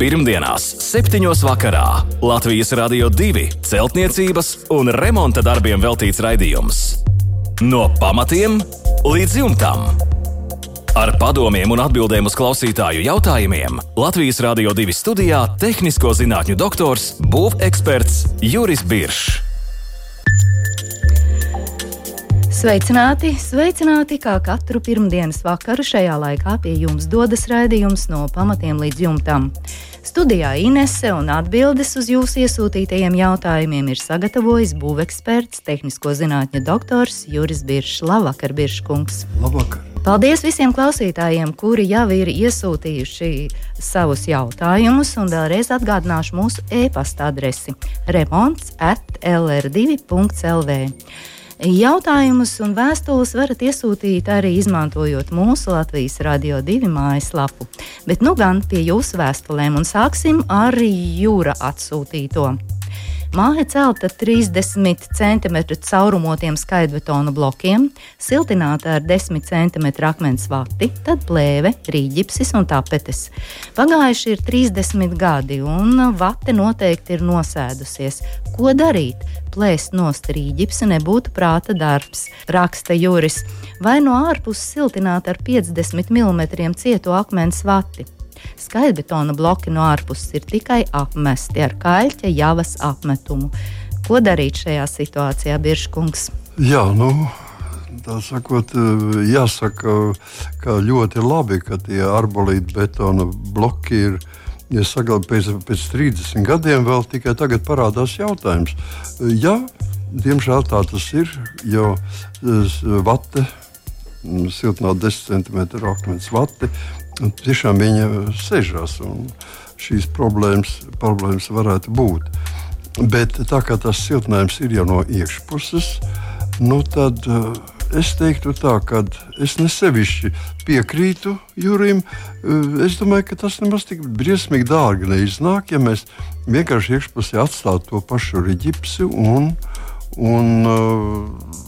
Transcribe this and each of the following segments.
Pirmdienās, 7. vakarā Latvijas Rādio 2 celtniecības un remonta darbiem veltīts raidījums. No pamatiem līdz jumtam. Ar padomiem un atbildēm uz klausītāju jautājumiem Latvijas Rādio 2 studijā - tehnisko zinātņu doktors, būveksperts Juris Biršs. Sveicināti, sveicināti, kā katru pirmdienas vakaru šajā laikā pie jums dodas raidījums no pamatiem līdz jumtam. Studijā Inese un atbildes uz jūsu iesūtītajiem jautājumiem ir sagatavojis būveksperts, tehnisko zinātņu doktors Juris Biršs. Labvakar, Birškungs! Labvakar! Paldies visiem klausītājiem, kuri jau ir iesūtījuši savus jautājumus, un vēlreiz atgādināšu mūsu e-pasta adresi remonds at lr2.lv. Jautājumus un vēstules varat iesūtīt arī izmantojot mūsu Latvijas Radio 2 mājaslapu. Bet nu gan pie jūsu vēstulēm un sāksim ar jūra atsūtīto. Māja celta 30 cm caurumotiem skaidrbetonu blokiem, siltināta ar 10 cm akmens vati, tad plēve, rīģipsis un tapetes. Pagājuši ir 30 gadi, un vate noteikti ir nosēdusies. Ko darīt? Plēst no strīģipsa nebūtu prāta darbs, raksta Juris, vai no ārpuses siltināt ar 50 mm cietu akmens vati. Skaidrbetona bloki no ārpuses ir tikai apmesti ar kaļķa javas apmetumu. Ko darīt šajā situācijā, Biržkungs? Jā, nu, tā sakot, jāsaka, ka ļoti labi, ka tie arbolīti betona bloki ir. Ja sagad, pēc, pēc 30 gadiem vēl tikai tagad parādās jautājums. Jā, diemžēl tā tas ir, jo vate, siltināt 10 cm akmens vati, tiešām viņa sežas un šīs problēmas, problēmas varētu būt. Bet tā kā tas siltinājums ir jau no iekšpuses, nu tad uh, es teiktu tā, ka es nesevišķi piekrītu Jurim. Uh, es domāju, ka tas nemaz tik briesmīgi dārgi neiznāk, ja mēs vienkārši iekšpusē atstātu to pašu riģipsi un, un uh,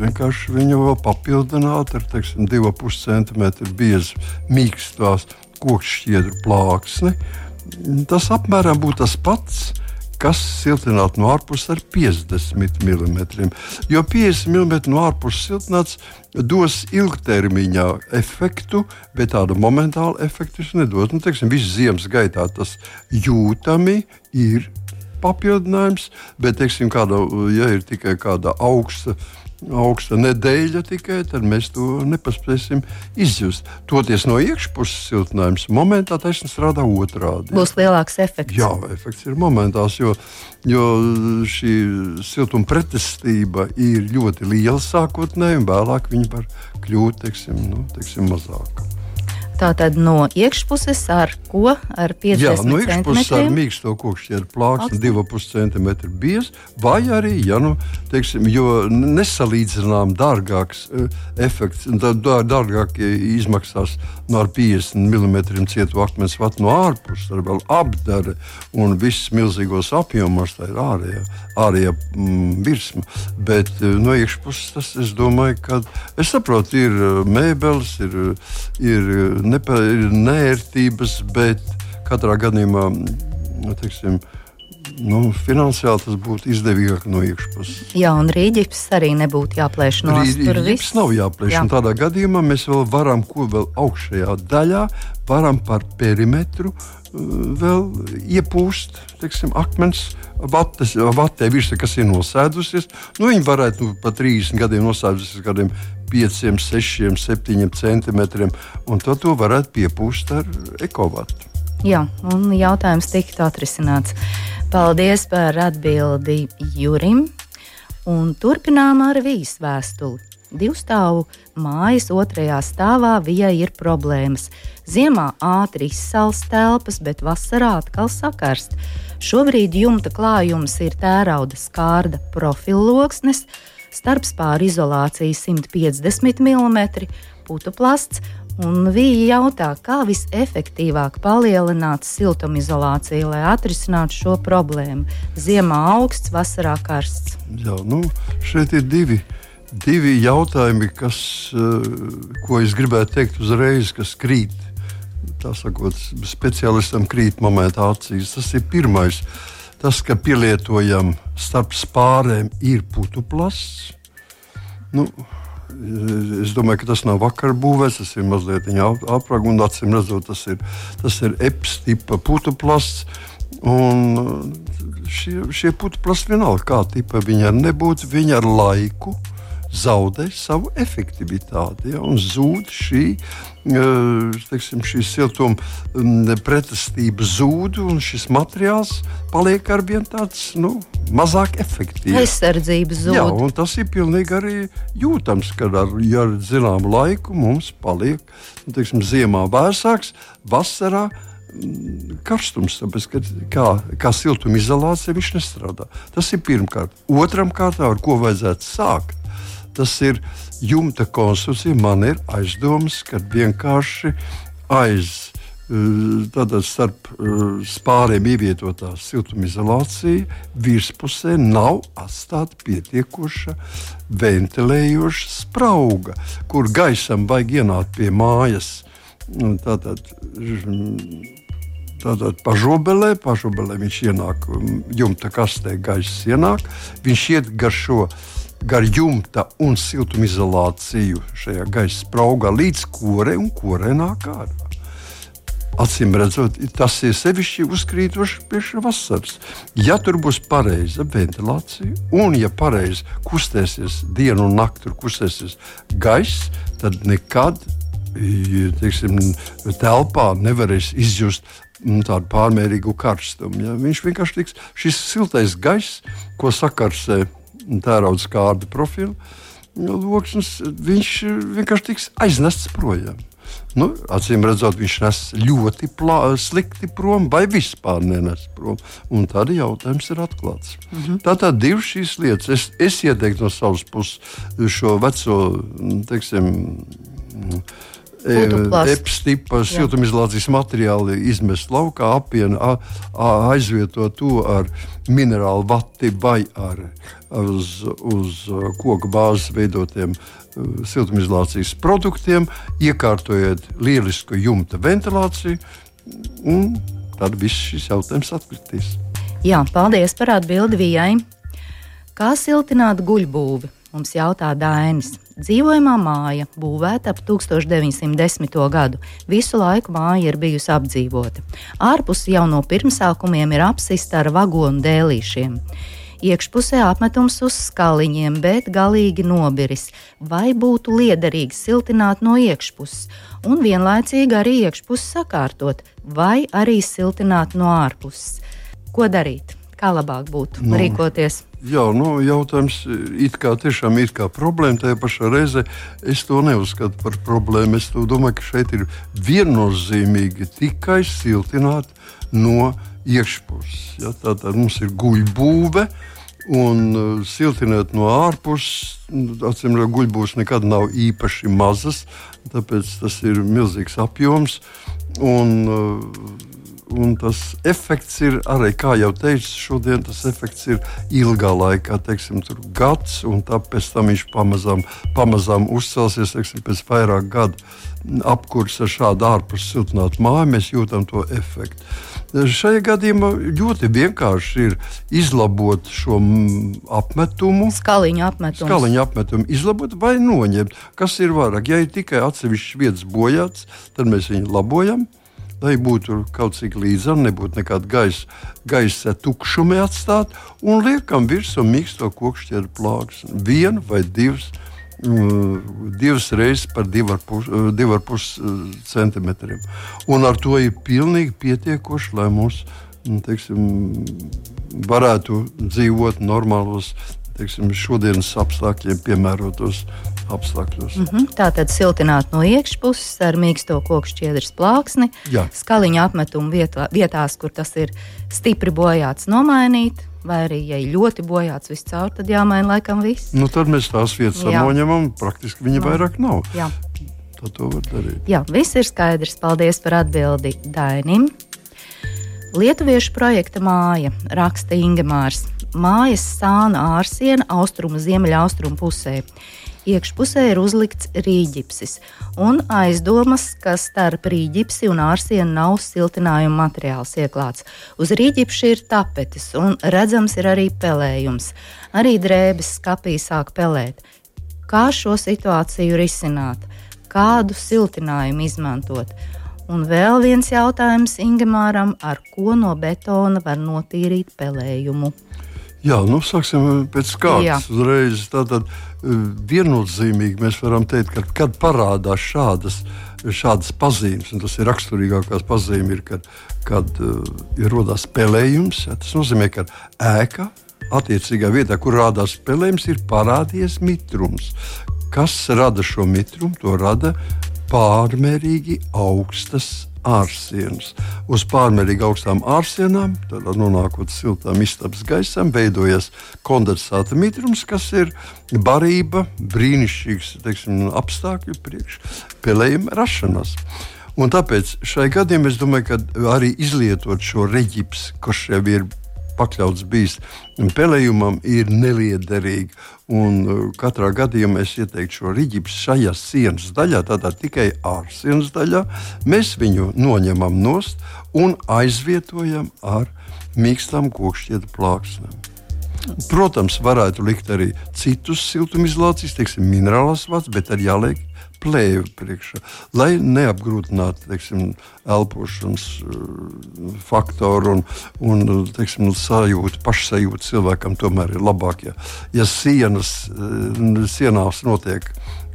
vienkārši viņu vēl papildināt ar teiksim, 2,5 cm biezu mīkstās kokšķiedru plāksni. Tas apmēram būtu tas pats. Kas siltināt no ārpuses ar 50 mm. Jo 50 mm no ārpuses siltināts dos ilgtermiņā efektu, bet tādu momentālu efektu tas nedos. Nu, teiksim, visu ziemas gaitā tas jūtami ir papildinājums, bet, teiksim, kāda, ja ir tikai kāda augsta augsta nedēļa tikai, tad mēs to nepaspēsim izjust. Toties no iekšpuses siltinājums momentā taisnība strādā otrādi. Būs lielāks efekts. Jā, efekts ir momentāls, jo, jo šī siltuma pretestība ir ļoti liela sākotnēji, un vēlāk viņa var kļūt teiksim, nu, teiksim, mazāka. Tātad no iekšpuses ar ko? Ar 50 Jā, no iekšpuses ar mīksto kokšķieru plāksni 2,5 cm biez, vai arī, ja nu, teiksim, jo nesalīdzinām dārgāks uh, efekts, dārgāk izmaksās no ar 50 mm cietu akmens vatu no ārpuses, ar vēl apdare un viss milzīgos apjomos, tā ir ārējā, ārējā mm, virsma. Bet uh, no iekšpuses tas, es domāju, ka, es saprotu, ir uh, mēbeles, ir, ir nepa, ir nērtības, bet katrā gadījumā nu, teiksim, nu, finansiāli tas būtu izdevīgāk no iekšpuses. Jā, un rīķis arī nebūtu jāplēš no stūra. Rīķis nav jāplēš. Jā. Tādā gadījumā mēs vēl varam, ko vēl augšējā daļā, varam par perimetru uh, vēl iepūst teiksim, akmens vates, vatē virsma, kas ir nosēdusies. Nu, viņi varētu nu, pat 30 gadiem nosēdusies kādiem 5, 6, 7 centimetriem, un tad to varētu piepūst ar ekovatu. Jā, un jautājums tiktu atrisināts. Paldies par atbildi Jurim. Un turpinām ar vīzu vēstuli. Divstāvu mājas otrajā stāvā vijai ir problēmas. Ziemā ātri izsals telpas, bet vasarā atkal sakarst. Šobrīd jumta klājums ir tērauda skārda profilloksnes, starpspāra izolācija 150 mm, putuplasts. Un Vīja jautā, kā visefektīvāk palielināt siltumizolāciju, lai atrisinātu šo problēmu. Ziemā augsts, vasarā karsts. Jā, nu, šeit ir divi, divi jautājumi, kas, ko es gribētu teikt uzreiz, kas krīt tā sakot, speciālistam krīt momentā acīs. Tas ir pirmais. Tas, ka pielietojam starp spārēm, ir putuplasts. Nu, Es domāju, ka tas nav vakar būvēts, tas ir mazliet un acīm redzot, tas ir, tas ir EPS tipa putuplasts. Un šie, šie putekļi vienalga, kā tipa viņi nebūtu, viņi ar laiku zaudē savu efektivitāti. Ja, un zūd šī, teiksim, šī siltuma pretestība, zūd, un šis materiāls paliek ar vien tāds nu, mazāk efektīvs. Aizsardzība zūd. Jā, un tas ir pilnīgi arī jūtams, ka ar, ja ar zināmu laiku mums paliek nu, teiksim, ziemā vēsāks, vasarā karstums, tāpēc, ka kā, kā siltumizolācija viņš nestrādā. Tas ir pirmkārt. Otram kārtā, ar ko vajadzētu sākt, tas ir jumta konstrukcija. Man ir aizdomas, ka vienkārši aiz eh, tātad starp eh, spāriem ievietotā siltumizolācija virspusē nav atstāta pietiekoša ventilējoša sprauga, kur gaisam vajag ienākt pie mājas. Tātad Tātad pažobelē, pažobelē viņš ienāk jumta kastē, gaisa ienāk. Viņš iet gar šo gar jumta un siltumizolāciju šajā gaisa spraugā līdz korei un korei nāk ārā. Acīm redzot, tas ir sevišķi uzkrītoši pie vasaras. Ja tur būs pareiza ventilācija, un ja pareizi kustēsies dienu un nakti, tur kustēsies gaiss, tad nekad teiksim, telpā nevarēs izjust nu, tādu pārmērīgu karstumu. Ja? Viņš vienkārši tiks šis siltais gaiss, ko sakarsē tērauda skārda profilu, loksnes, viņš vienkārši tiks aiznests projām. Nu, acīm redzot, viņš nes ļoti plā, slikti prom, vai vispār nenes prom. Un tad jautājums ir atklāts. Mm -hmm. Tātad divas šīs lietas. Es, es ieteiktu no savas puses šo veco, teiksim, Epstipa siltumizolācijas materiāli izmest laukā, apienu, aizvietot to ar minerālu vati vai ar uz, uz koku bāzes veidotiem siltumizolācijas produktiem, iekārtojot lielisku jumta ventilāciju, un tad viss šis jautājums atkritīs. Jā, paldies par atbildi Vijai. Kā siltināt guļbūvi? Mums jautā Dainis. Dzīvojamā māja būvēta ap 1910. gadu. Visu laiku māja ir bijusi apdzīvota. Ārpus jau no pirmsākumiem ir apsista ar vagonu dēlīšiem. Iekšpusē apmetums uz skaliņiem, bet galīgi nobiris. Vai būtu liederīgi siltināt no iekšpuses, un vienlaicīgi arī iekšpusi sakārtot, vai arī siltināt no ārpuses? Ko darīt? Kā labāk būtu nu, rīkoties? Jā, nu, jautājums it kā tiešām ir kā problēma. Tajā pašā reizē es to neuzskatu par problēmu. Es domāju, ka šeit ir viennozīmīgi tikai siltināt no iekšpuses. Ja? Tātad mums ir guļbūve. Un uh, siltināt no ārpuses, atcīm redzot, guļbūves nekad nav īpaši mazas, tāpēc tas ir milzīgs apjoms. Un, uh, Un tas efekts ir arī, kā jau teicu, šodien tas efekts ir ilgā laikā, teiksim, gads, un tāpēc tam viņš pamazām, pamazām uzcelsies, teiksim, pēc vairāk gadu apkurss ar šādu ārpus siltinātu māju, mēs jūtam to efektu. Šajā gadījumā ļoti vienkārši ir izlabot šo apmetumu, skaliņu apmetumu, skaliņu apmetumu izlabot vai noņemt. Kas ir vairāk? Ja ir tikai atsevišķs vietas bojāts, tad mēs viņu labojam lai būtu kaut cik līdzsvara, nebūtu nekāda gaisa, gaisa tukšumi atstāt, un liekam virsū mīksto kokšķieru plāksni. Vienu vai divas, mm, divas reizes par 2,5 uh, centimetriem. Un ar to ir pilnīgi pietiekoši, lai mums mm, teiksim, varētu dzīvot normālos teiksim, šodienas apstākļiem piemērotos apstākļos. Mm -hmm. Tā tad siltināt no iekšpuses ar mīksto koku šķiedras plāksni, Jā. skaliņa apmetumu vietā, vietās, kur tas ir stipri bojāts, nomainīt. Vai arī, ja ļoti bojāts viss caur, tad jāmaina laikam viss. Nu, tad mēs tās vietas noņemam, praktiski viņa no. vairāk nav. Jā. Tad to var darīt. Jā, viss ir skaidrs. Paldies par atbildi Dainim. Lietuviešu projekta māja raksta Ingemārs. Mājas sāna ārsiena austrumu ziemeļaustrumu pusē iekšpusē ir uzlikts rīģipsis un aizdomas, ka starp rīģipsi un ārsienu nav siltinājuma materiāls ieklāts. Uz rīģipša ir tapetes un redzams ir arī pelējums. Arī drēbes skapī sāk pelēt. Kā šo situāciju risināt? Kādu siltinājumu izmantot? Un vēl viens jautājums Ingemāram, ar ko no betona var notīrīt pelējumu? Jā, nu, sāksim pēc kārtas. Uzreiz tātad eh, viennozīmīgi mēs varam teikt, ka kad parādās šādas, šādas pazīmes, un tas ir raksturīgākās pazīmes, ir, kad, kad uh, ir rodās spēlējums. Ja, tas nozīmē, ka ēka attiecīgā vietā, kur rādās spēlējums, ir parādījies mitrums. Kas rada šo mitrumu? To rada pārmērīgi augstas ārsienas. Uz pārmērīgi augstām ārsienām, tad nonākot siltām istabas gaisam, veidojas kondensāta mitrums, kas ir barība, brīnišķīgs teiksim, apstākļu priekš pelējuma rašanās. Un tāpēc šai gadījumā es domāju, ka arī izlietot šo reģipsu, kas jau ir pakļauts bijis pelējumam, ir neliederīgi. Un uh, katrā gadījumā es ieteiktu šo rīķi šajā sienas daļā, tādā tikai ārsienas daļā. Mēs viņu noņemam nost un aizvietojam ar mīkstām kokšķietu plāksnēm. Protams, varētu likt arī citus siltumizolācijas, teiksim, minerālās vats, bet arī jāliek plēvi priekšā, lai neapgrūtinātu teiksim, elpošanas uh, faktoru un, un teiksim, sajūtu, pašsajūtu cilvēkam tomēr ir labāk, ja, ja sienas, uh, sienās notiek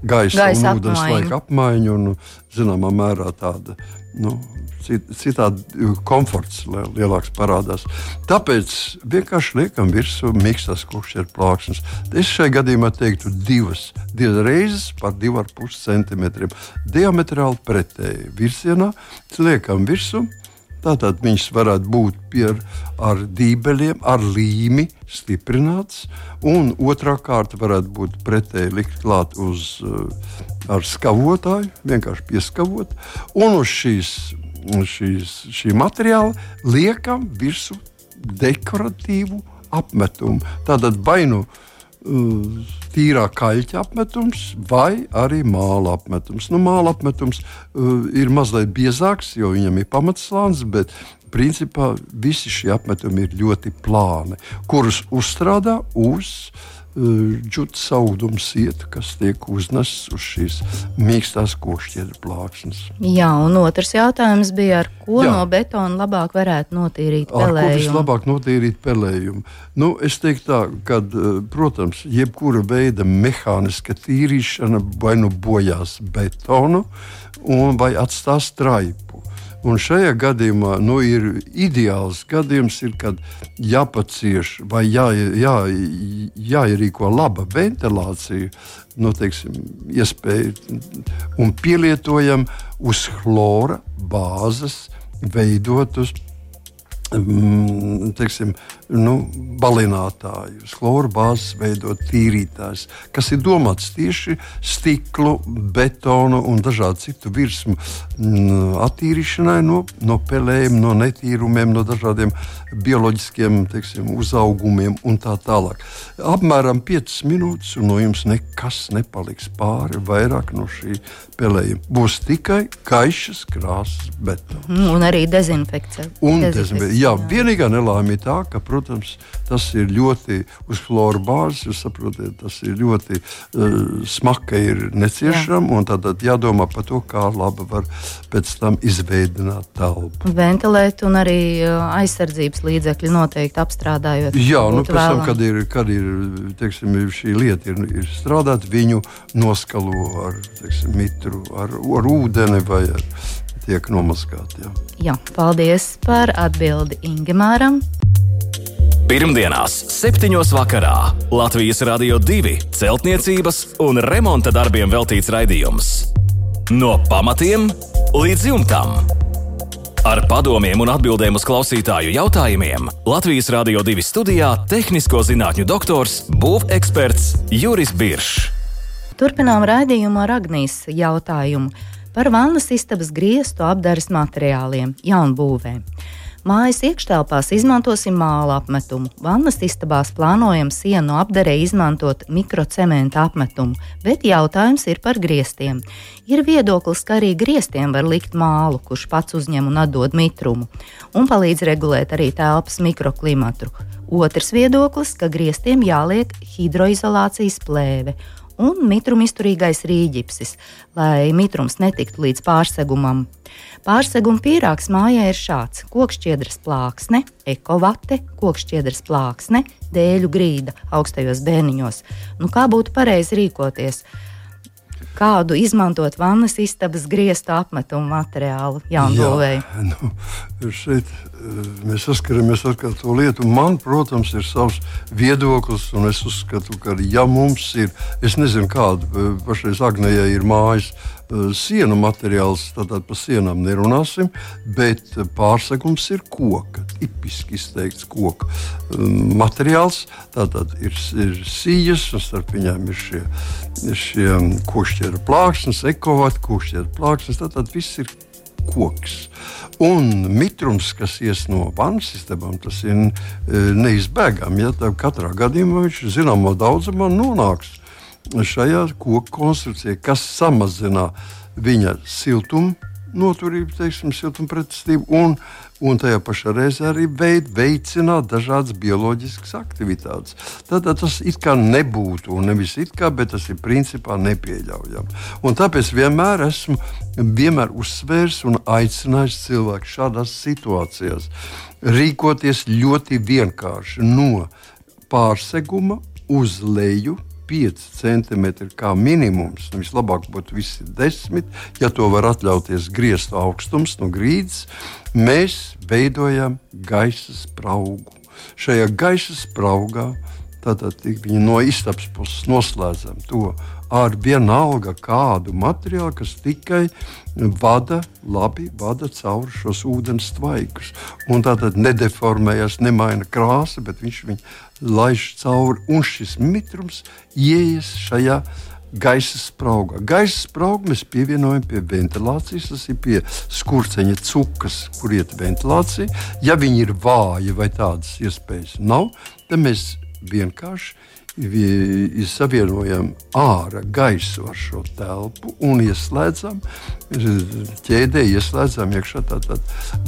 gaisa, gaisa un ūdens laika apmaiņa un zināmā mērā tāda nu, citādi komforts lielāks parādās. Tāpēc vienkārši liekam virsū mīkstās kokšķieru plāksnes. Es šai gadījumā teiktu divas, divas reizes par 2,5 cm diametrāli pretēji virzienā. Liekam virsū. Tātad viņš varētu būt pie, ar dībeļiem, ar līmi stiprināts, un otrā kārta varētu būt pretēji likt klāt uz ar skavotāju, vienkārši pieskavot, un uz šīs šīs, šī materiāla liekam virsū dekoratīvu apmetumu. Tātad vai nu uh, tīrā kaļķa apmetums, vai arī māla apmetums. Nu, māla apmetums uh, ir mazliet biezāks, jo viņam ir pamatslānis, bet principā visi šie apmetumi ir ļoti plāni, kurus uzstrādā uz uh, džutas audums iet, kas tiek uznests uz šīs mīkstās košķiedu plāksnes. Jā, un otrs jautājums bija, ar ko Jā. no betona labāk varētu notīrīt pelējumu? Ar ko vislabāk notīrīt pelējumu? Nu, es teiktu tā, ka, protams, jebkura veida mehāniska tīrīšana vai nu bojās betonu, vai atstās traipu. Un šajā gadījumā nu, ir ideāls gadījums, ir, kad jāpacieš vai jā, jā, jāierīko laba ventilācija, nu, teiksim, iespēja un pielietojam uz chlora bāzes veidotus Mm, teiksim, nu, balinātāju, chloru bāzes veidot tīrītājs, kas ir domāts tieši stiklu, betonu un dažādu citu virsmu mm, attīrīšanai no, no pelēm, no netīrumiem, no dažādiem bioloģiskiem teiksim, uzaugumiem un tā tālāk. Apmēram 5 minūtes, un no jums nekas nepaliks pāri vairāk no šī pelējuma. Būs tikai gaišas krāsas betons. Mm, un arī dezinfekcija. Un dezinfekcija. Jā, vienīgā nelaime ir tā, ka, protams, tas ir ļoti uz floru bāzes. Jūs saprotat, tas ir ļoti uh, smaka, ir neciešama. Jā. Tad jādomā par to, kā labi var pēc tam izveidot telpu. Ventilēt un arī uh, aizsardzības līdzekļi noteikti apstrādājot. Jā, nu, pēc vēlam. tam, kad ir, kad ir teiksim, šī lieta ir, ir strādāt, viņu noskalo ar teiksim, mitru, ar, ar ūdeni vai ar tiek nomazgāti. Jā. jā, paldies par atbildi Ingemāram. Pirmdienās, 7. vakarā Latvijas Rādio 2 celtniecības un remonta darbiem veltīts raidījums. No pamatiem līdz jumtam. Ar padomiem un atbildēm uz klausītāju jautājumiem Latvijas Rādio 2 studijā - tehnisko zinātņu doktors, būveksperts Juris Biršs. Turpinām raidījumu ar Agnijas jautājumu par vannas istabas griestu apdares materiāliem, jaunbūvēm. Mājas iekštelpās izmantosim māla apmetumu. Vannas istabās plānojam sienu apdarē izmantot mikrocementu apmetumu, bet jautājums ir par griestiem. Ir viedoklis, ka arī griestiem var likt mālu, kurš pats uzņem un atdod mitrumu, un palīdz regulēt arī telpas mikroklimatu. Otrs viedoklis, ka griestiem jāliek hidroizolācijas plēve un mitrumizturīgais rīģipsis, lai mitrums netiktu līdz pārsegumam. Pārseguma pīrāgs mājā ir šāds: kokšķiedras plāksne, ekovate, kokšķiedras plāksne, dēļu grīda augstajos bērniņos. Nu, kā būtu pareizi rīkoties? Kādu izmantot vannas istabas griestu apmetumu materiālu jaunbūvēju? Nu, šeit eh, mēs saskaramies ar to lietu. Man, protams, ir savs viedoklis, un es uzskatu, ka ja mums ir, es nezinu, kāda eh, pašreiz Agnējai ir mājas Eh, sienu materiāls, tad par sienām nerunāsim, bet pārsegums ir koka, tipiski izteikts koka mm, materiāls. Tātad ir, ir sijas, un starp viņiem ir šie, šie košķiera plāksnes, ekovati, košķiera plāksnes. Tātad viss ir koks. Un mitrums, kas ies no vannas sistēmām, tas ir eh, neizbēgami. Ja, katrā gadījumā viņš zināmā daudzumā nonāks šajā koku konstrukcijā, kas samazina viņa siltumu noturību, teiksim, siltumpretstību, un, un tajā pašā reizē arī veid, veicināt dažādas bioloģiskas aktivitātes. Tad tas it kā nebūtu, un nevis it kā, bet tas ir principā nepieļaujami. Un tāpēc vienmēr esmu vienmēr uzsvērs un aicinājis cilvēku šādās situācijās rīkoties ļoti vienkārši no pārseguma uz leju 5 centimetri kā minimums. Nu, vislabāk būtu visi 10. Ja to var atļauties griezt augstums no grīdas, mēs veidojam gaisa spraugu. Šajā gaisa spraugā tātad viņi no istabas puses noslēdzam to ar vienalga kādu materiālu, kas tikai vada, labi vada cauri šos ūdens tvaikus. Un tātad nedeformējas, nemaina krāsa, bet viņš viņu laiž cauri, un šis mitrums ieejas šajā gaisa spraugā. Gaisa spraugu mēs pievienojam pie ventilācijas, tas ir pie skurceņa cukas, kur iet ventilācija. Ja viņi ir vāji vai tādas iespējas nav, tad mēs vienkārši savienojam ārā gaisu ar šo telpu un ieslēdzam ķēdē, ieslēdzam iekšā tātad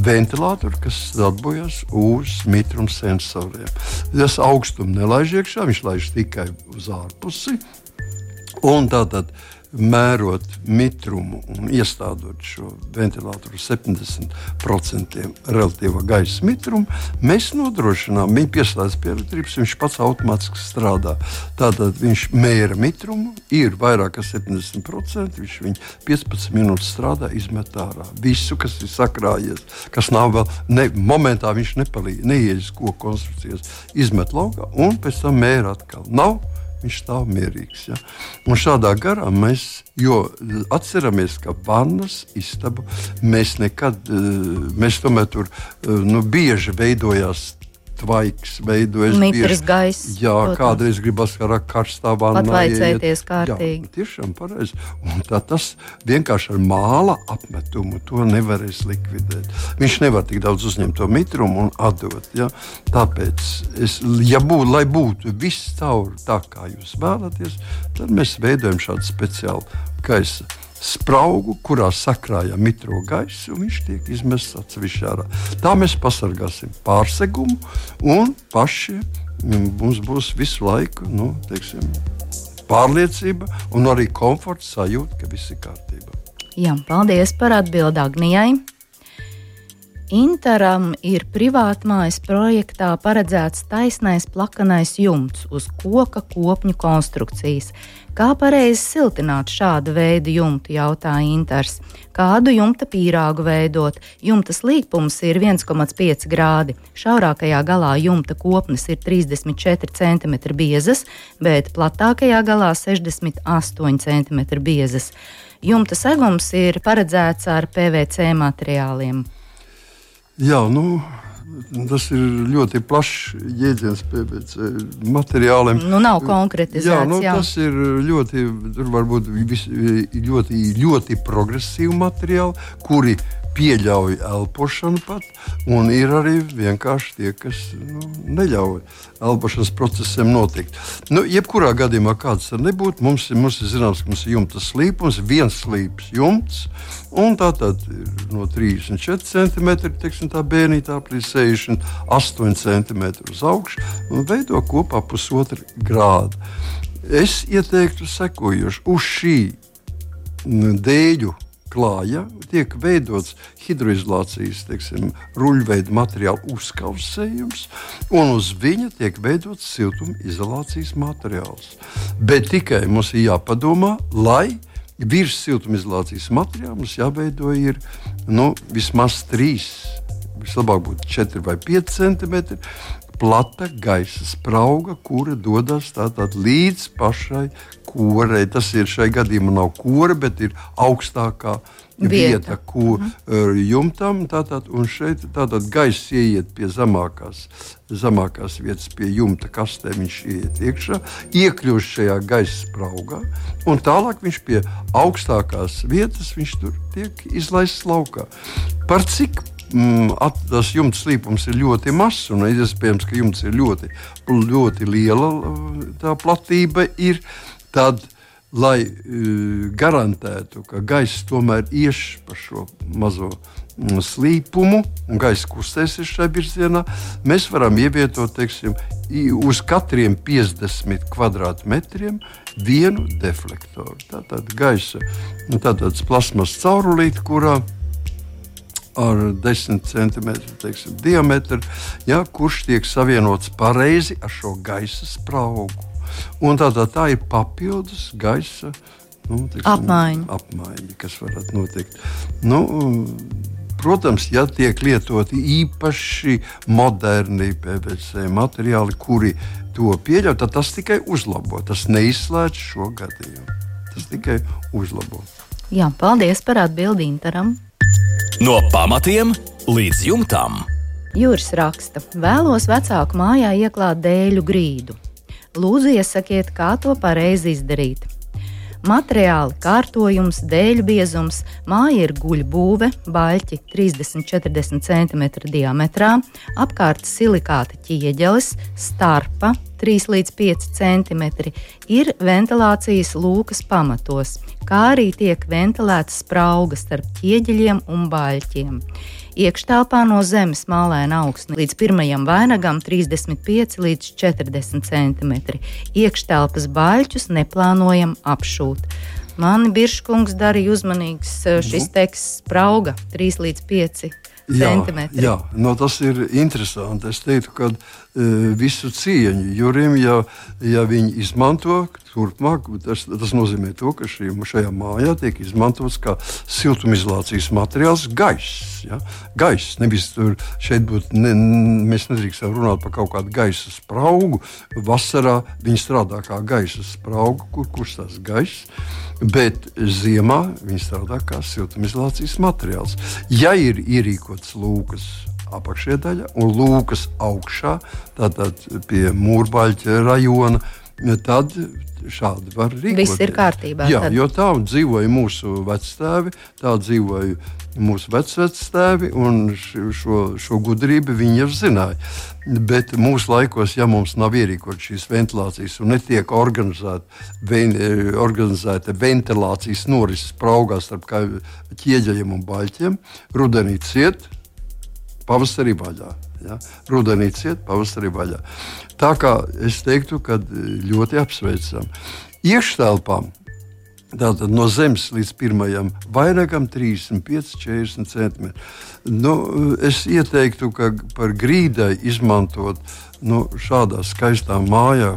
ventilātoru, kas darbojas uz mitruma sensoriem. Tas augstumu nelaiž iekšā, viņš laiž tikai uz ārpusi. Un tātad mērot mitrumu un iestādot šo ventilatoru 70% relatīvā gaisa mitrumu, mēs nodrošinām, viņa pieslēdz pie elektrības, viņš pats automātiski strādā. Tātad viņš mēra mitrumu, ir vairāk kā 70%, viņš viņu 15 minūtes strādā, izmet ārā. Visu, kas ir sakrājies, kas nav vēl, ne, momentā viņš nepalīdz, neieies koku konstrukcijas, izmet laukā un pēc tam mēra atkal. Nav viņš stāv mierīgs. Ja? Un šādā garā mēs, jo atceramies, ka vannas istabu mēs nekad, eh, mēs tomēr tur eh, nu, bieži veidojās tvaiks, veidojas mitrs gaiss. Jā, protams. kādreiz gribas ar karstā vannā. Pat laicēties kārtīgi. Jā, tiešām pareizi. Un tā tas vienkārši ar māla apmetumu to nevarēs likvidēt. Viņš nevar tik daudz uzņemt to mitrumu un atdot. Ja? Tāpēc, es, ja būtu, lai būtu viss caur tā, kā jūs vēlaties, tad mēs veidojam šādu speciālu gaisa spraugu, kurā sakrājam mitro gaisu, un viņš tiek izmests atsevišķi ārā. Tā mēs pasargāsim pārsegumu, un paši mm, mums būs visu laiku nu, teiksim, pārliecība un arī komforts sajūta, ka viss ir kārtībā. Jā, paldies par atbildi Agnijai. Interam ir privātmājas projektā paredzēts taisnais plakanais jumts uz koka kopņu konstrukcijas. Kā pareizi siltināt šādu veidu jumtu, jautāja Inters. Kādu jumta pīrāgu veidot? Jumta slīpums ir 1,5 grādi. Šaurākajā galā jumta kopnes ir 34 cm biezas, bet platākajā galā 68 cm biezas. Jumta segums ir paredzēts ar PVC materiāliem. Jā, nu, tas ir ļoti plašs jēdziens pēc materiāliem. Nu, nav konkretizēts. Jā, nu, jā. Tas ir ļoti, vis, ļoti, ļoti progresīvi materiāli, kuri pieļauj elpošanu pat, un ir arī vienkārši tie, kas nu, neļauj elpošanas procesiem notikt. Nu, jebkurā gadījumā, kāds tas nebūtu, mums, mums ir zināms, ka mums ir jumta slīpums, viens slīps jumts, un tā tad no 34 cm teiksim, tā bērnītā līdz 68 cm uz augšu un veido kopā pusotru grādu. Es ieteiktu sekojoši uz šī dēļu klāja tiek veidots hidroizolācijas ruļveida materiāla uzkausējums, un uz viņa tiek veidots siltumizolācijas materiāls. Bet tikai mums ir jāpadomā, lai virs siltumizolācijas materiāla mums jāveido ir, nu, vismaz 3, vislabāk būtu 4 vai 5 centimetri plata gaisa sprauga, kura dodas līdz pašai korei. Tas ir šai gadījumā nav kore, bet ir augstākā vieta, vieta ko mm -hmm. jumtam. Tātad, un šeit tātad gaisa ieiet pie zemākās, zemākās vietas, pie jumta kastē. Viņš ieiet iekšā, iekļūst šajā gaisa spraugā, un tālāk viņš pie augstākās vietas tur tiek izlaists laukā. Par cik mm, at, tas jumta slīpums ir ļoti mazs, un iespējams, ka jumts ir ļoti, ļoti liela tā platība. Ir, tad, lai uh, garantētu, ka gaiss tomēr ies pa šo mazo mm, slīpumu un gaisa kustēsies šajā virzienā, mēs varam ievietot teiksim, uz katriem 50 kvadrātmetriem vienu deflektoru. Tā tad gaisa, tāds plasmas caurulīte, kurā ar 10 cm teiksim, diametru, ja, kurš tiek savienots pareizi ar šo gaisa spraugu. Un tā, tā, tā ir papildus gaisa nu, teiksim, apmaiņa. apmaiņa, kas varētu notikt. Nu, Protams, ja tiek lietoti īpaši moderni PVC materiāli, kuri to pieļauj, tad tas tikai uzlabo. Tas neizslēdz šo gadījumu. Tas tikai uzlabo. Jā, paldies par atbildību Interam. No pamatiem līdz jumtam. Jūras raksta, vēlos vecāku mājā ieklāt dēļu grīdu. Lūdzu, iesakiet, kā to pareizi izdarīt. Materiāli, kārtojums, dēļu biezums, māja ir guļbūve, baļķi 30-40 cm diametrā, apkārt silikāta ķieģelis, starpa 3 līdz 5 cm, ir ventilācijas lūkas pamatos, kā arī tiek ventilētas spraugas starp ķieģeļiem un baļķiem. Iekštelpā no zemes mālēna augsne līdz pirmajam vainagam 35 līdz 40 cm. Iekštelpas baļķus neplānojam apšūt. Mani Birškungs darīja uzmanīgs eh, šis nu. teksts sprauga 3 līdz 5 centimetri. Jā, jā no tas ir interesanti. Es teiktu, ka e, visu cieņu Jurim, ja, ja viņi izmanto turpmāk, tas, tas nozīmē to, ka šī, šajā mājā tiek izmantots kā siltumizolācijas materiāls gaiss. Ja? Gaiss, nevis tur šeit būtu, ne, mēs nedrīkstam runāt par kaut kādu gaisa spraugu. Vasarā viņi strādā kā gaisa sprauga, kur kustās gaiss. Bet ziemā viņi strādā kā siltumizolācijas materiāls. Ja ir ierīkots lūkas apakšdaļa un lūkas augšā, tātad pie mūrbaļķa rajona, tad šādi var rīkoties. Viss ir kārtībā. Jā, tad. jo tā dzīvoja mūsu vectēvi, tā dzīvoja mūsu vecvectēvi, un šo, šo gudrību viņi jau zināja. Bet mūsu laikos, ja mums nav ierīkot šīs ventilācijas un netiek organizēta, ven, organizēta ventilācijas norises spraugās starp ķieģeļiem un baļķiem, rudenī ciet, pavasarī vaļā. Ja? Rudenī ciet, pavasarī vaļā. Tā kā es teiktu, ka ļoti apsveicam. Iekštelpām Tātad no zemes līdz pirmajam vairākam 35, 40 cm. Nu, es ieteiktu, ka par grīdai izmantot nu, šādā skaistā mājā,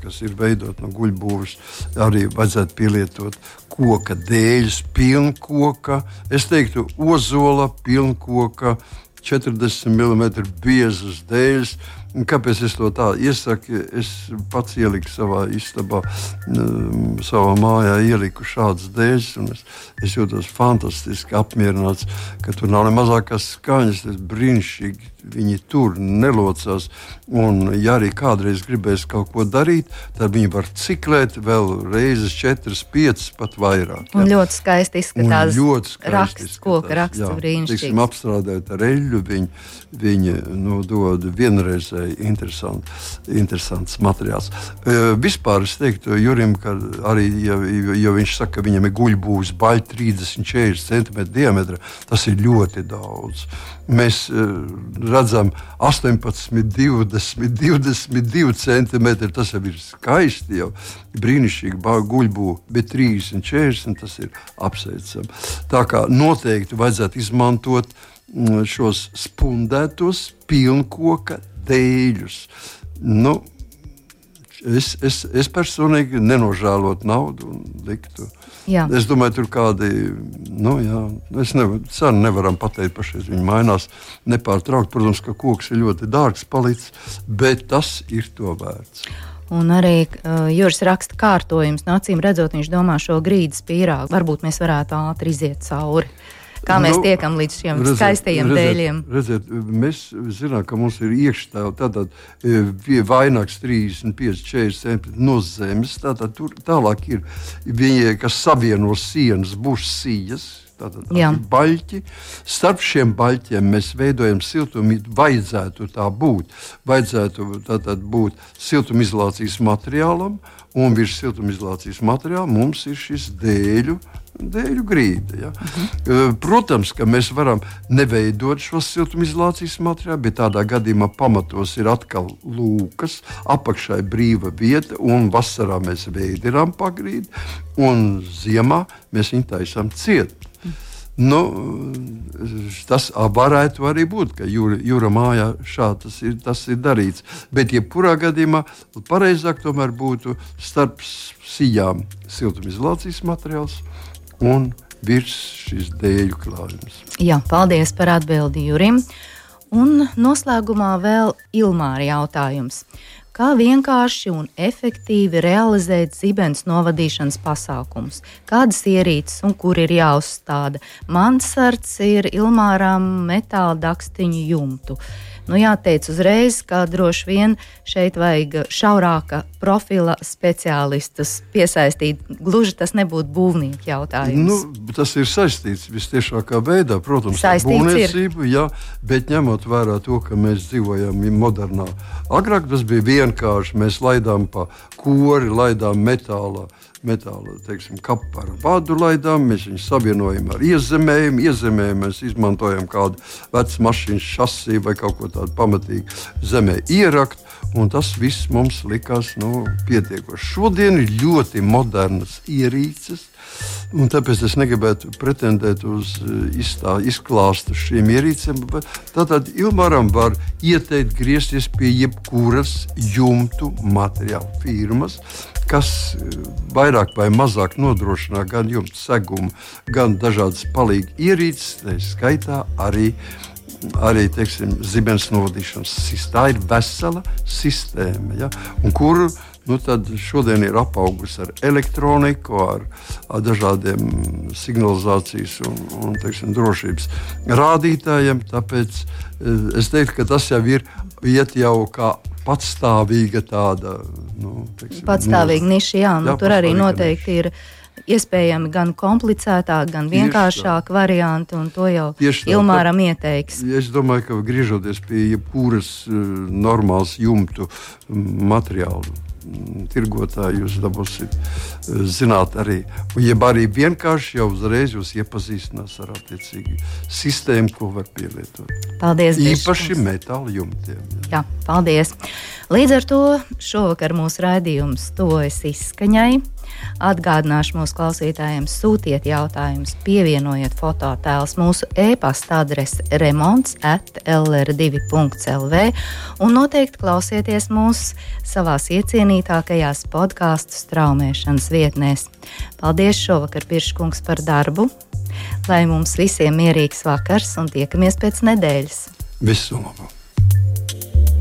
kas ir veidota no guļbūves, arī vajadzētu pielietot koka dēļus, pilnkoka, es teiktu, ozola, pilnkoka, 40 mm biezas dēļas Kāpēc es to tā iesaku? Es pats ieliku savā istabā, savā mājā, ieliku šādas dēļas, un es, es jūtos fantastiski apmierināts, ka tur nav ne mazākās skaņas. Tas brīnišķīgi viņi tur nelocās. Un, ja arī kādreiz gribēs kaut ko darīt, tad viņi var ciklēt vēl reizes, četras, piecas, pat vairāk. Ja. Un ļoti skaisti izskatās. Un ļoti skaisti raksts, koka raksts brīnišķīgs. Apstrādājot ar eļļu, viņi, viņi nu, dod vienreizēji interesant, interesants materiāls. Uh, vispār es teiktu Jurim, ka arī, ja, ja viņš saka, ka viņam ir guļbūs baļķi 30, 40 cm diametra, tas ir ļoti daudz. Mēs uh, redzam 18, 20, 22 centimetri. Tas jau ir skaisti, jau brīnišķīgi guļbū, bet 30, 40 tas ir apsveicami. Tā kā noteikti vajadzētu izmantot šos spundētos pilnkoka dēļus. Nu, es, es, es personīgi nenožēlotu naudu un liktu Jā. Es domāju, tur kādi, nu, jā, es nevaru, cenu nevaram pateikt pašreiz. Viņi mainās nepārtraukti. Protams, ka koks ir ļoti dārgs palicis, bet tas ir to vērts. Un arī uh, Juris raksta kārtojums, no acīm redzot, viņš domā šo grīdas pīrāgu. Varbūt mēs varētu ātri iziet cauri. Uh, Kā mēs nu, tiekam līdz šiem redzēt, skaistajiem redzēt, dēļiem? Redziet, mēs zinām, ka mums ir iekšā tātad e, vainags 35, 40 centimetri no zemes. Tātad tur tālāk ir viņi, kas savieno sienas, būs sijas. Tātad tā baļķi. Starp šiem baļķiem mēs veidojam siltumu. Vajadzētu tā būt. Vajadzētu tātad būt siltumizolācijas materiālam, un virs siltumizolācijas materiāla mums ir šis dēļu dēļu grīda. Ja? Mhm. Protams, ka mēs varam neveidot šo siltumizolācijas materiālu, bet tādā gadījumā pamatos ir atkal lūkas, apakšā ir brīva vieta, un vasarā mēs veidojam pagrīdi, un ziemā mēs viņu taisām ciet. Nu, tas varētu arī būt, ka jūra, jūra mājā šādi tas ir, tas ir darīts. Bet, jebkurā gadījumā, pareizāk tomēr būtu starp sijām siltumizolācijas materiāls un virs šīs dēļu klājums. Jā, paldies par atbildi Jurim. Un noslēgumā vēl Ilmāra jautājums. Kā vienkārši un efektīvi realizēt zibens novadīšanas pasākumus? Kādas ierīces un kur ir jāuzstāda? Mansards ir Ilmāram metāla dakstiņu jumtu. Uh, Nu, jāteic uzreiz, ka droši vien šeit vajag šaurāka profila speciālistus piesaistīt. Gluži tas nebūtu būvnieka jautājums. Nu, tas ir saistīts visciešākā veidā, protams, ar būvniecību, jā, bet ņemot vērā to, ka mēs dzīvojam modernā. Agrāk tas bija vienkārši, mēs laidām pa kori, laidām metālā metāla teiksim, kapu ar vadu laidām, mēs viņus savienojam ar iezemējumu. Iezemējumu mēs izmantojam kādu vecu mašīnu šasiju vai kaut ko tādu pamatīgu zemē ierakt. Tas viss mums likās nu, pietiekoši. Šodien ir ļoti modernas ierīces, Un tāpēc es negribētu pretendēt uz eh, izstā, izklāstu šīm ierīcēm. Tātad Ilmaram var ieteikt griezties pie jebkuras jumtu materiāla firmas, kas eh, vairāk vai mazāk nodrošina gan jumta segumu, gan dažādas palīga ierīces, tā skaitā arī arī teiksim, zibens novadīšanas sistēma. Tā ir vesela sistēma, ja? kuru nu, šodien ir apaugusi ar elektroniku, ar, ar dažādiem signalizācijas un, un teiksim, drošības rādītājiem. Tāpēc es teiktu, ka tas jau ir iet jau kā patstāvīga tāda nu, teiksim, patstāvīga niša. Jā, nu, jā, tur arī noteikti niša. ir. Iespējami gan komplicētāk, gan vienkāršāk varianti, un to jau Ilmāram ieteiks. Es domāju, ka griežoties pie jebkuras uh, normālas jumtu materiālu, tirgotāji jūs dabūsiet eh, zināt arī. Jeb arī vienkārši jau uzreiz jūs iepazīstinās ar attiecīgu sistēmu, ko var pielietot. Paldies! Īpaši metāla jumtiem. Jā. jā, paldies! Līdz ar to šovakar mūsu raidījums tuvojas izskaņai. Atgādināšu mūsu klausītājiem, sūtiet jautājumus, pievienojiet fototēlus mūsu e-pasta adrese remonds at lr2.lv un noteikti klausieties mūs savās iecienītākajās podkāstu straumēšanas vietnēs. Paldies šovakar, Pirškungs, par darbu! Lai mums visiem mierīgs vakars un tiekamies pēc nedēļas! Visu labu!